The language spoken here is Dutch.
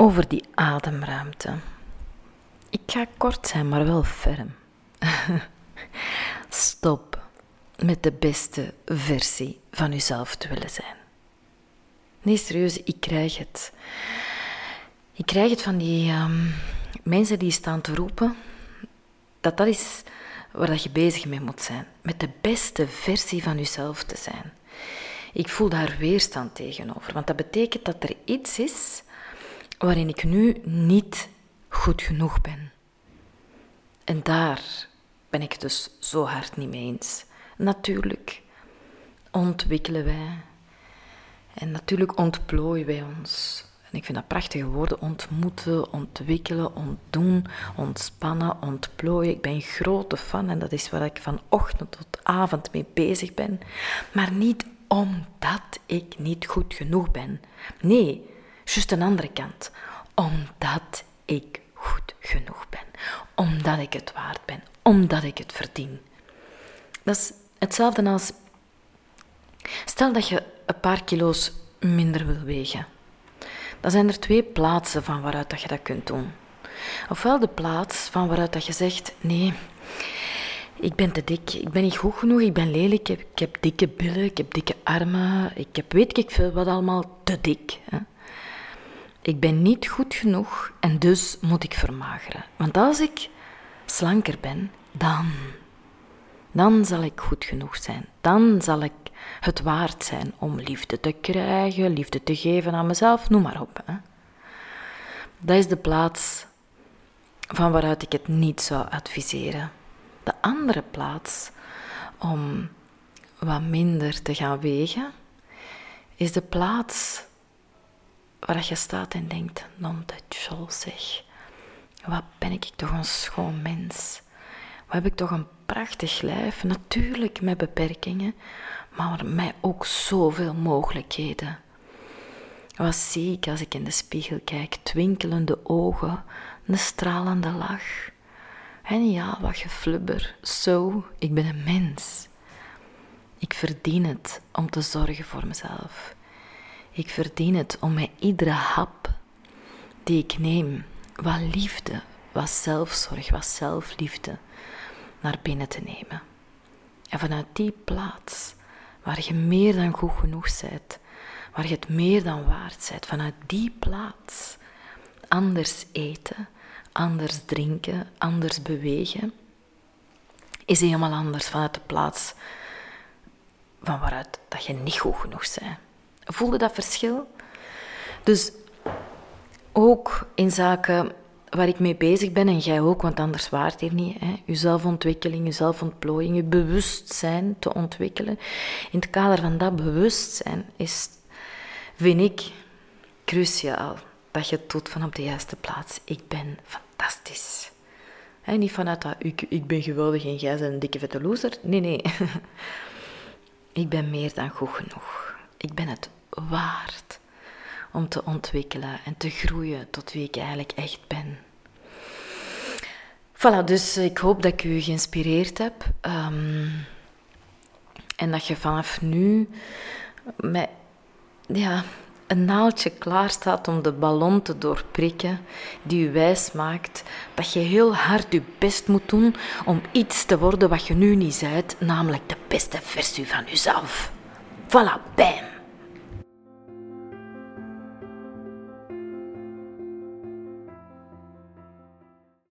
Over die ademruimte. Ik ga kort zijn, maar wel ferm. Stop met de beste versie van uzelf te willen zijn. Nee, serieus, ik krijg het. Ik krijg het van die ehm, mensen die staan te roepen dat dat is waar dat je bezig mee moet zijn. Met de beste versie van jezelf te zijn. Ik voel daar weerstand tegenover, want dat betekent dat er iets is waarin ik nu niet goed genoeg ben. En daar ben ik dus zo hard niet mee eens. Natuurlijk ontwikkelen wij en natuurlijk ontplooien wij ons. En ik vind dat prachtige woorden: ontmoeten, ontwikkelen, ontdoen, ontspannen, ontplooien. Ik ben grote fan en dat is waar ik van ochtend tot avond mee bezig ben. Maar niet omdat ik niet goed genoeg ben. Nee, juist een andere kant. Omdat ik goed genoeg ben. Omdat ik het waard ben. Omdat ik het verdien. Dat is hetzelfde als. Stel dat je een paar kilo's minder wil wegen. Dan zijn er twee plaatsen van waaruit dat je dat kunt doen. Ofwel de plaats van waaruit dat je zegt: nee, ik ben te dik, ik ben niet goed genoeg, ik ben lelijk, ik heb, ik heb dikke billen, ik heb dikke armen, ik heb weet ik veel wat allemaal te dik. Hè. Ik ben niet goed genoeg en dus moet ik vermageren. Want als ik slanker ben, dan, dan zal ik goed genoeg zijn. Dan zal ik het waard zijn om liefde te krijgen, liefde te geven aan mezelf, noem maar op. Hè. Dat is de plaats van waaruit ik het niet zou adviseren. De andere plaats om wat minder te gaan wegen, is de plaats waar je staat en denkt, non de zeg. Wat ben ik toch een schoon mens. Wat heb ik toch een prachtig lijf. Natuurlijk met beperkingen, maar met ook zoveel mogelijkheden. Wat zie ik als ik in de spiegel kijk? Twinkelende ogen, een stralende lach. En ja, wat geflubber. Zo, ik ben een mens. Ik verdien het om te zorgen voor mezelf. Ik verdien het om met iedere hap die ik neem, wat liefde, wat zelfzorg, wat zelfliefde naar binnen te nemen. En vanuit die plaats, waar je meer dan goed genoeg bent, waar je het meer dan waard bent, vanuit die plaats anders eten, anders drinken, anders bewegen, is helemaal anders vanuit de plaats van waaruit dat je niet goed genoeg bent. Voelde dat verschil? Dus ook in zaken waar ik mee bezig ben, en jij ook, want anders waart hier niet, hè, je zelfontwikkeling, je zelfontplooiing, je bewustzijn te ontwikkelen. In het kader van dat bewustzijn is, vind ik, cruciaal dat je het doet van op de juiste plaats. Ik ben fantastisch. Niet vanuit dat ik, ik ben geweldig en jij bent een dikke vette loser. Nee, nee. ik ben meer dan goed genoeg. Ik ben het waard om te ontwikkelen en te groeien tot wie ik eigenlijk echt ben. Voilà, dus ik hoop dat ik u geïnspireerd heb. Ehm, en dat je vanaf nu met ja, een naaldje klaar staat om de ballon te doorprikken die u wijs maakt dat je heel hard je best moet doen om iets te worden wat je nu niet bent, namelijk de beste versie van jezelf. Voilà, bam!